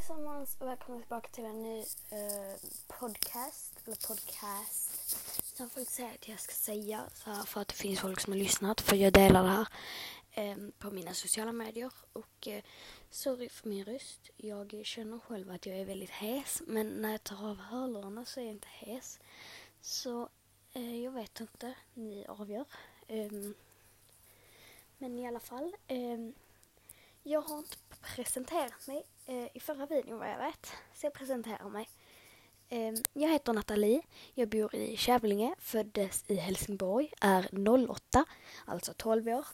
allesammans och välkomna tillbaka till en ny eh, podcast, eller podcast. Som folk säger att jag ska säga så här för att det finns folk som har lyssnat för jag delar det här eh, på mina sociala medier. Och eh, sorry för min röst, jag känner själv att jag är väldigt hes men när jag tar av hörlurarna så är jag inte hes. Så eh, jag vet inte, ni avgör. Ehm, men i alla fall. Ehm, jag har inte presenterat mig Eh, i förra videon vad jag vet. Så jag presenterar mig. Ehm, jag heter Nathalie. Jag bor i Kävlinge. Föddes i Helsingborg. Är 08, alltså 12 år.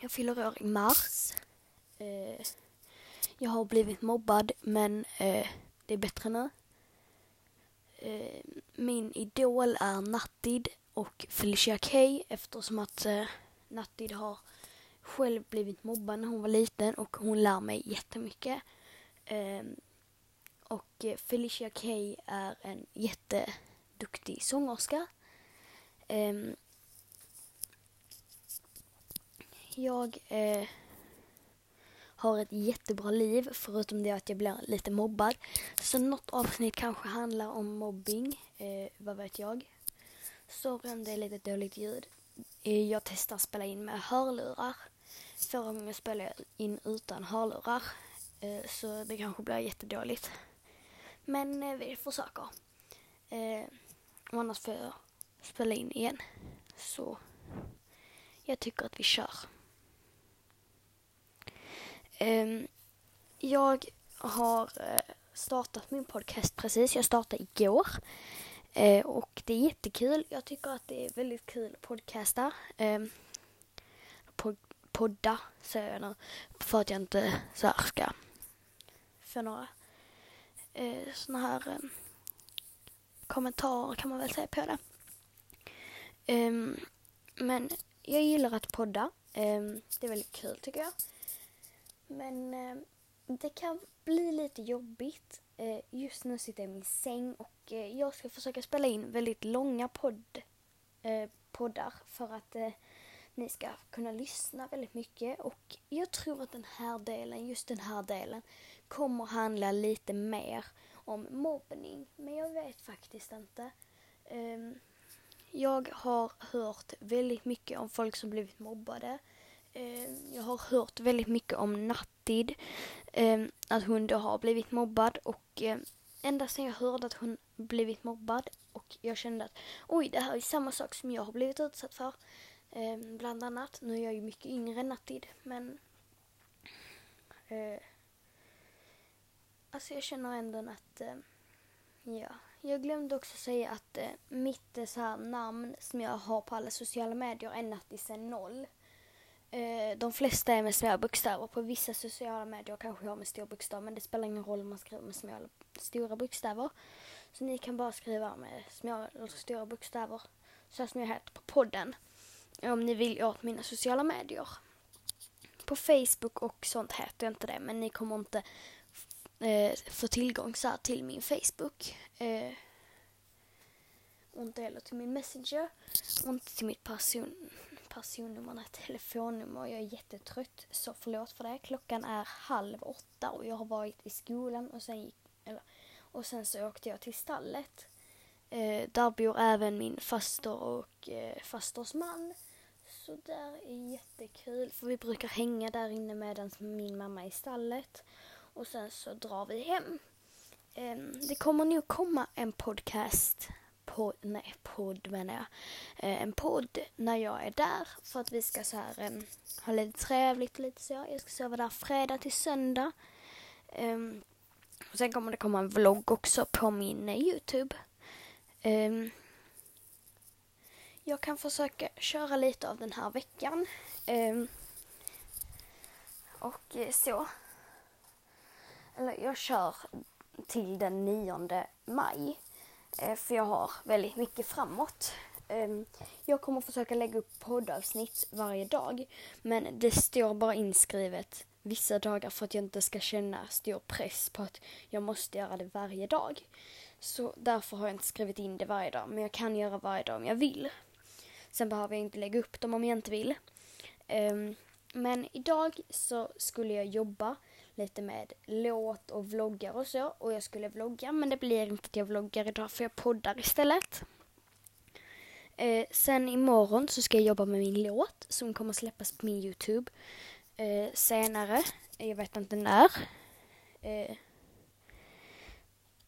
Jag fyller år i mars. Eh, jag har blivit mobbad men eh, det är bättre nu. Ehm, min idol är Nattid och Felicia Kay eftersom att Nattid har själv blivit mobbad när hon var liten och hon lär mig jättemycket. Ehm, och Felicia Kay är en jätteduktig sångerska. Ehm, jag eh, har ett jättebra liv förutom det att jag blir lite mobbad. Så något avsnitt kanske handlar om mobbing, eh, vad vet jag. Sorry om det är lite dåligt ljud. Eh, Jag testar att spela in med hörlurar. Förra gången spelade jag in utan hörlurar. Eh, så det kanske blir jättedåligt. Men eh, vi försöker. Eh, och annars får jag spela in igen. Så jag tycker att vi kör. Ehm, jag har startat min podcast precis. Jag startade igår. Och det är jättekul. Jag tycker att det är väldigt kul att podcasta. Ehm, pod- podda, säger jag nu. För att jag inte så här ska få några eh, såna här eh, kommentarer kan man väl säga på det. Um, men jag gillar att podda. Um, det är väldigt kul tycker jag. Men um, det kan bli lite jobbigt. Uh, just nu sitter jag i min säng och uh, jag ska försöka spela in väldigt långa podd, uh, poddar för att ni ska kunna lyssna väldigt mycket. Och jag tror att den här delen, just den här delen, kommer handla lite mer om mobbning. Men jag vet faktiskt inte. Um, jag har hört väldigt mycket om folk som blivit mobbade. Um, Jag har hört väldigt mycket om Nattid. um, Att hon då har blivit mobbad och ända sedan jag hörde att hon blivit mobbad och jag kände att oj, det här är samma sak som jag har blivit utsatt för. Bland annat. Nu är jag ju mycket yngre än Nattid men eh, Alltså jag känner ändå att eh, Ja, jag glömde också säga att eh, mitt så här namn som jag har på alla sociala medier är Nattisen 0. Eh, de flesta är med små bokstäver. På vissa sociala medier kanske jag har med stor bokstav men det spelar ingen roll om man skriver med små eller stora bokstäver. Så ni kan bara skriva med små eller stora bokstäver så som jag heter på podden. Om ni vill åt mina sociala medier. På Facebook och sånt heter jag inte det men ni kommer inte eh, få tillgång så här till min Facebook. Eh, och inte heller till min Messenger. Och inte till mitt person, personnummer, nej, telefonnummer. Jag är jättetrött, så förlåt för det. Klockan är halv åtta och jag har varit i skolan och sen, gick, eller, och sen så åkte jag till stallet. Eh, där bor även min faster och eh, fasters man. Så där är jättekul, för vi brukar hänga där inne medan min mamma är i stallet. Och sen så drar vi hem. Ehm, det kommer nog komma en podcast, på, nej podd menar jag, eh, en podd när jag är där för att vi ska så här ehm, ha lite trevligt och lite så. Jag ska sova där fredag till söndag. Ehm, och sen kommer det komma en vlogg också på min eh, Youtube. Um, jag kan försöka köra lite av den här veckan. Um, och eh, så. Eller jag kör till den 9 maj. Eh, för jag har väldigt mycket framåt. Ehm, jag kommer försöka lägga upp poddavsnitt varje dag. Men det står bara inskrivet vissa dagar för att jag inte ska känna stor press på att jag måste göra det varje dag. Så därför har jag inte skrivit in det varje dag. Men jag kan göra varje dag om jag vill. Sen behöver jag inte lägga upp dem om jag inte vill. Ehm, men idag så skulle jag jobba lite med låt och vloggar och så. Och jag skulle vlogga men det blir inte att jag vloggar idag för jag poddar istället. Eh, sen imorgon så ska jag jobba med min låt som kommer släppas på min Youtube eh, senare. Jag vet inte när. Eh,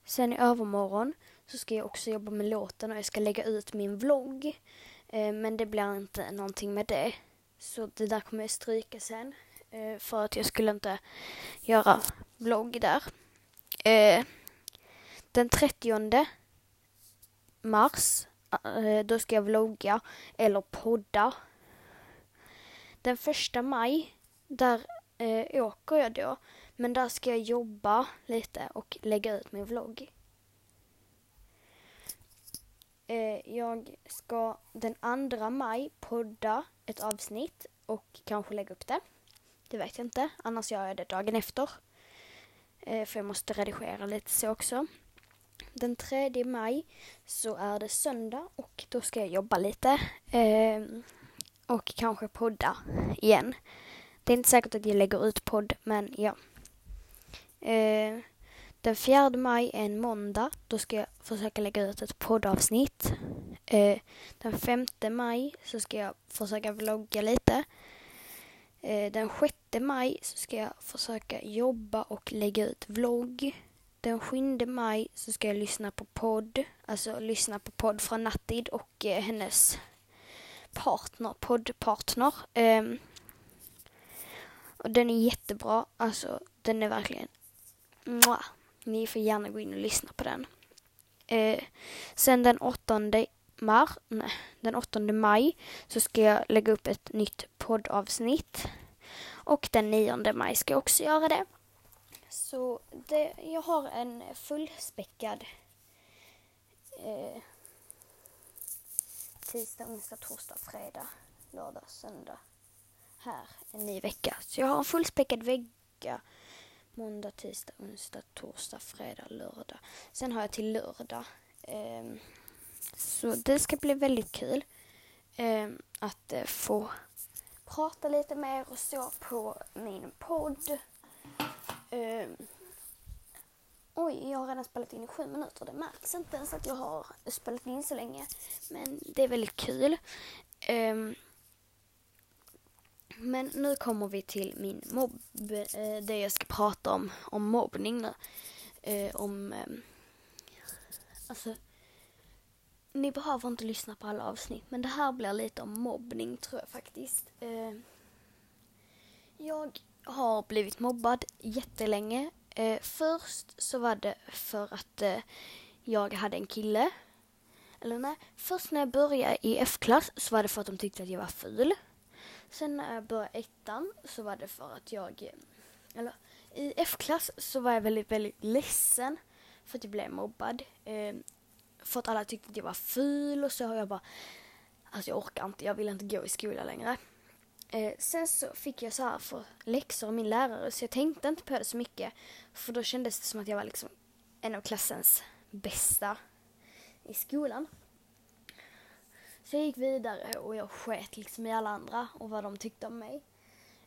sen i övermorgon så ska jag också jobba med låten och jag ska lägga ut min vlogg. Eh, men det blir inte någonting med det. Så det där kommer jag stryka sen. Eh, för att jag skulle inte göra vlogg där. Eh, den 30 mars, eh, då ska jag vlogga eller podda. Den första maj, där eh, åker jag då. Men där ska jag jobba lite och lägga ut min vlogg. Eh, jag ska den 2 maj podda ett avsnitt och kanske lägga upp det. Det vet jag inte. Annars gör jag det dagen efter. Eh, för jag måste redigera lite så också. Den 3 maj så är det söndag och då ska jag jobba lite. Eh, och kanske podda igen. Det är inte säkert att jag lägger ut podd, men ja. Eh, den 4 maj är en måndag. Då ska jag försöka lägga ut ett poddavsnitt. Eh, den 5 maj så ska jag försöka vlogga lite. Eh, den 6 maj så ska jag försöka jobba och lägga ut vlogg. Den 7 maj så ska jag lyssna på podd, alltså lyssna på podd från Nattid och eh, hennes partner, poddpartner. Ehm, och den är jättebra, alltså den är verkligen Mwah. Ni får gärna gå in och lyssna på den. Eh, sen den 8 mar, nej, den 8 maj så ska jag lägga upp ett nytt poddavsnitt. Och den 9 maj ska jag också göra det. Så det, jag har en fullspäckad eh, tisdag, onsdag, torsdag, fredag, lördag, söndag här en ny vecka. Så jag har en fullspäckad vecka måndag, tisdag, onsdag, torsdag, fredag, lördag. Sen har jag till lördag. Eh, så det ska bli väldigt kul eh, att eh, få prata lite mer och så på min podd. Um, oj, jag har redan spelat in i sju minuter. Det märks inte ens att jag har spelat in så länge. Men det är väldigt kul. Um, men nu kommer vi till min mobb, uh, det jag ska prata om, om mobbning nu. Uh, om, um, alltså, ni behöver inte lyssna på alla avsnitt, men det här blir lite om mobbning tror jag faktiskt. Eh, jag har blivit mobbad jättelänge. Eh, först så var det för att eh, jag hade en kille. Eller nej, först när jag började i F-klass så var det för att de tyckte att jag var ful. Sen när jag började ettan så var det för att jag, eh, eller i F-klass så var jag väldigt, väldigt ledsen för att jag blev mobbad. Eh, för att alla tyckte att jag var ful och så har jag bara, alltså jag orkar inte, jag vill inte gå i skolan längre. Eh, sen så fick jag så här för läxor av min lärare så jag tänkte inte på det så mycket. För då kändes det som att jag var liksom en av klassens bästa i skolan. Så jag gick vidare och jag sket liksom i alla andra och vad de tyckte om mig.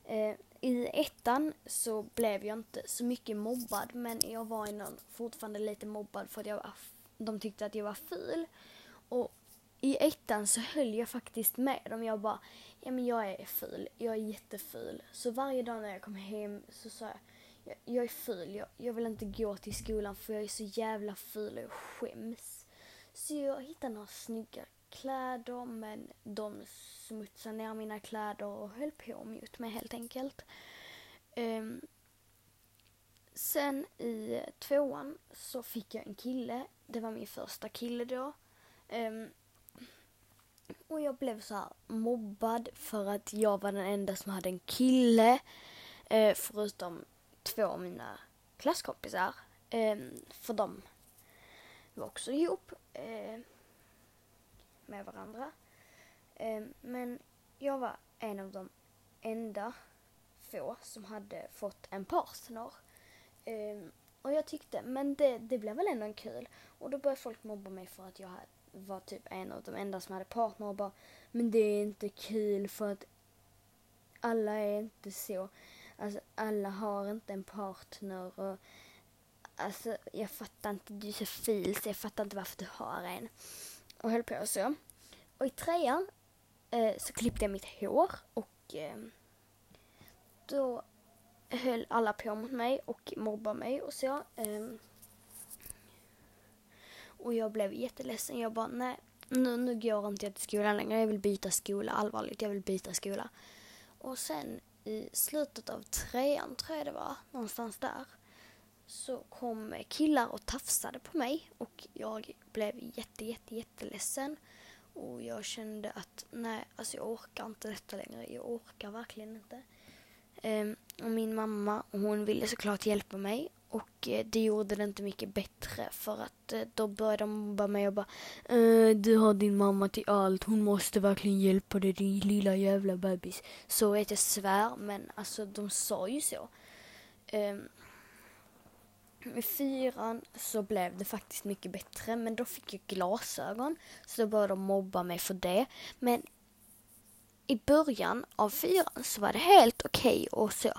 Eh, I ettan så blev jag inte så mycket mobbad men jag var någon fortfarande lite mobbad för att jag var, de tyckte att jag var ful. Och i ettan så höll jag faktiskt med dem. Jag bara, ja men jag är ful, jag är jätteful. Så varje dag när jag kom hem så sa jag, jag, jag är ful, jag, jag vill inte gå till skolan för jag är så jävla ful och jag skäms. Så jag hittade några snygga kläder men de smutsade ner mina kläder och höll på mot mig helt enkelt. Um, sen i tvåan så fick jag en kille. Det var min första kille då. Um, och jag blev så mobbad för att jag var den enda som hade en kille. Uh, förutom två av mina klasskompisar. Um, för de var också ihop. Uh, med varandra. Um, men jag var en av de enda få som hade fått en partner. Um, och jag tyckte, men det, det blev väl ändå kul. Och då började folk mobba mig för att jag var typ en av de enda som hade partner och bara, men det är inte kul för att alla är inte så. Alltså, alla har inte en partner och alltså jag fattar inte, du är så fil så jag fattar inte varför du har en. Och höll på så. Och i trean eh, så klippte jag mitt hår och eh, då höll alla på mot mig och mobbade mig och så. Um, och jag blev jätteledsen. Jag bara, nej, nu, nu går inte jag till skolan längre. Jag vill byta skola, allvarligt. Jag vill byta skola. Och sen i slutet av trean, tror jag det var, någonstans där, så kom killar och tafsade på mig och jag blev jätte, jätte, jätteledsen. Och jag kände att nej, alltså jag orkar inte detta längre. Jag orkar verkligen inte. Ehm, och min mamma, hon ville såklart hjälpa mig och eh, det gjorde det inte mycket bättre för att eh, då började de mobba mig och bara äh, Du har din mamma till allt, hon måste verkligen hjälpa dig din lilla jävla bebis. Så vet jag svär men alltså de sa ju så. Ehm, um, med fyran så blev det faktiskt mycket bättre men då fick jag glasögon så då började de mobba mig för det. Men i början av fyran så var det helt okej okay och så.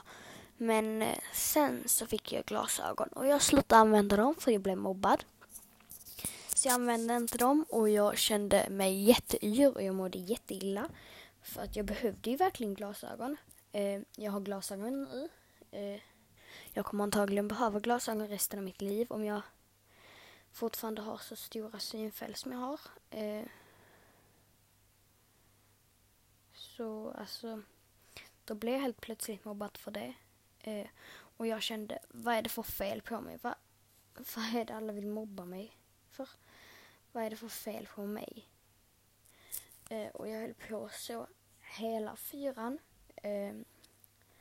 Men eh, sen så fick jag glasögon och jag slutade använda dem för jag blev mobbad. Så jag använde inte dem och jag kände mig jätteyr och jag mådde jätteilla. För att jag behövde ju verkligen glasögon. Eh, jag har glasögon nu. Eh, jag kommer antagligen behöva glasögon resten av mitt liv om jag fortfarande har så stora synfel som jag har. Så alltså, då blev jag helt plötsligt mobbad för det. Eh, och jag kände, vad är det för fel på mig? Va, vad är det alla vill mobba mig för? Vad är det för fel på mig? Eh, och jag höll på så hela fyran, eh,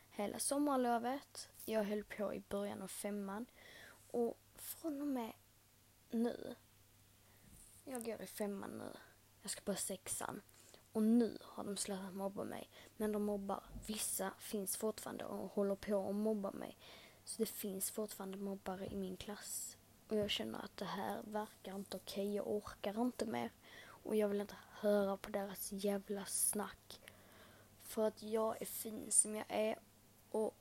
hela sommarlovet. Jag höll på i början av femman. Och från och med nu, jag går i femman nu, jag ska på sexan. Och nu har de slutat mobba mig. Men de mobbar, vissa finns fortfarande och håller på att mobba mig. Så det finns fortfarande mobbare i min klass. Och jag känner att det här verkar inte okej. Okay. Jag orkar inte mer. Och jag vill inte höra på deras jävla snack. För att jag är fin som jag är. Och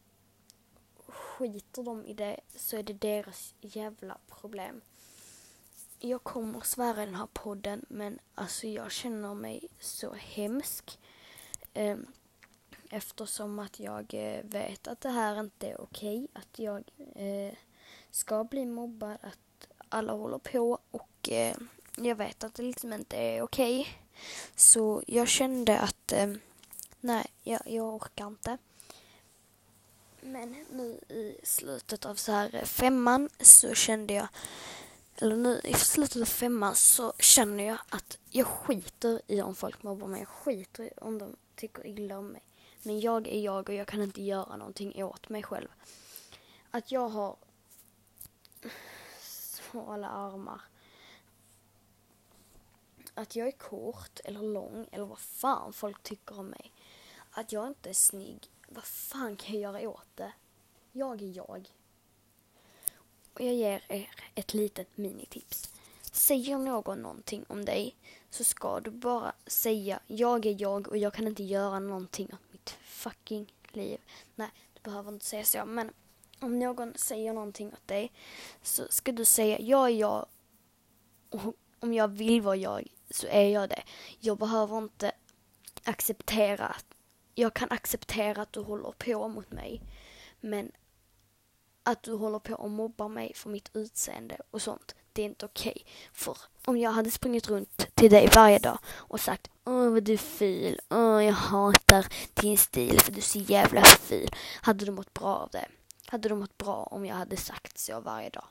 skiter de i det så är det deras jävla problem jag kommer svära i den här podden men alltså jag känner mig så hemsk. Eh, eftersom att jag eh, vet att det här inte är okej. Att jag eh, ska bli mobbad, att alla håller på och eh, jag vet att det liksom inte är okej. Så jag kände att eh, nej, jag, jag orkar inte. Men nu i slutet av så här eh, femman så kände jag eller nu i slutet av femman så känner jag att jag skiter i om folk mobbar mig. Jag skiter i om de tycker illa om mig. Men jag är jag och jag kan inte göra någonting åt mig själv. Att jag har smala armar. Att jag är kort eller lång eller vad fan folk tycker om mig. Att jag inte är snygg. Vad fan kan jag göra åt det? Jag är jag. Och jag ger er ett litet minitips. Säger någon någonting om dig så ska du bara säga jag är jag och jag kan inte göra någonting åt mitt fucking liv. Nej, du behöver inte säga så men om någon säger någonting åt dig så ska du säga jag är jag och om jag vill vara jag så är jag det. Jag behöver inte acceptera, att jag kan acceptera att du håller på mot mig men att du håller på och mobbar mig för mitt utseende och sånt. Det är inte okej. Okay. För om jag hade sprungit runt till dig varje dag och sagt Åh vad du är ful, åh jag hatar din stil för du är så jävla ful. Hade du mått bra av det? Hade du mått bra om jag hade sagt så varje dag?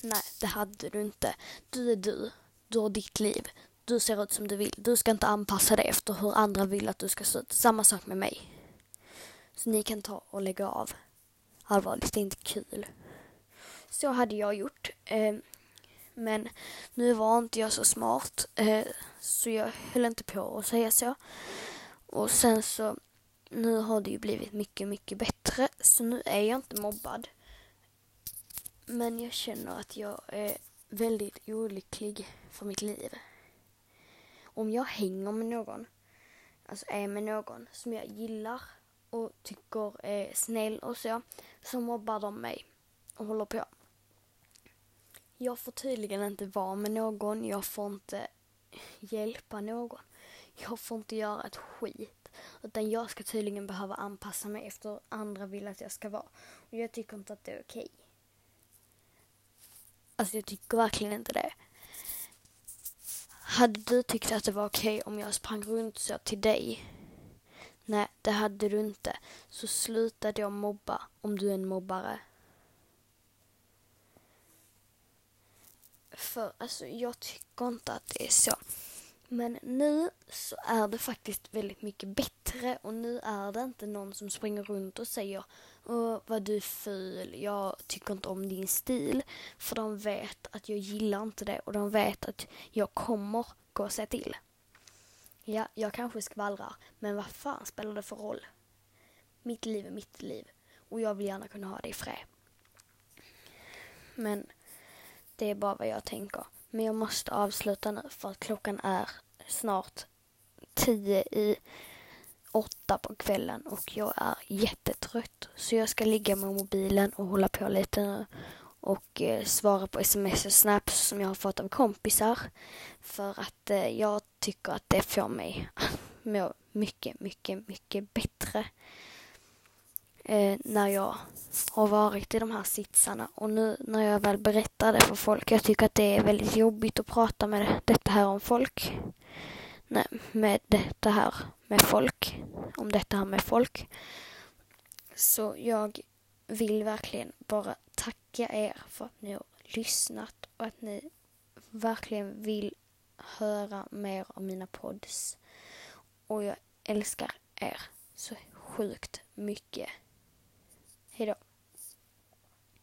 Nej, det hade du inte. Du är du. Du har ditt liv. Du ser ut som du vill. Du ska inte anpassa dig efter hur andra vill att du ska se ut. Samma sak med mig. Så ni kan ta och lägga av allvarligt, det är inte kul. Så hade jag gjort. Eh, men nu var inte jag så smart eh, så jag höll inte på att säga så. Och sen så, nu har det ju blivit mycket, mycket bättre så nu är jag inte mobbad. Men jag känner att jag är väldigt olycklig för mitt liv. Om jag hänger med någon, alltså är med någon som jag gillar och tycker är snäll och så, så mobbar de mig och håller på. Jag får tydligen inte vara med någon, jag får inte hjälpa någon. Jag får inte göra ett skit. Utan jag ska tydligen behöva anpassa mig efter hur andra vill att jag ska vara. Och jag tycker inte att det är okej. Alltså jag tycker verkligen inte det. Hade du tyckt att det var okej om jag sprang runt så till dig? Nej, det hade du inte. Så sluta då mobba om du är en mobbare. För alltså jag tycker inte att det är så. Men nu så är det faktiskt väldigt mycket bättre och nu är det inte någon som springer runt och säger Åh, vad du är ful, jag tycker inte om din stil. För de vet att jag gillar inte det och de vet att jag kommer gå och säga till. Ja, jag kanske skvallrar, men vad fan spelar det för roll? Mitt liv är mitt liv och jag vill gärna kunna ha det i fred. Men det är bara vad jag tänker. Men jag måste avsluta nu för att klockan är snart tio i åtta på kvällen och jag är jättetrött. Så jag ska ligga med mobilen och hålla på lite nu och eh, svara på sms och snaps som jag har fått av kompisar. För att eh, jag tycker att det får mig att må mycket, mycket, mycket bättre eh, när jag har varit i de här sitsarna. Och nu när jag väl berättar det för folk, jag tycker att det är väldigt jobbigt att prata med detta här om folk. Nej, med detta här med folk. Om detta här med folk. Så jag vill verkligen bara tacka er för att ni har lyssnat och att ni verkligen vill höra mer av mina pods. Och jag älskar er så sjukt mycket. Hejdå.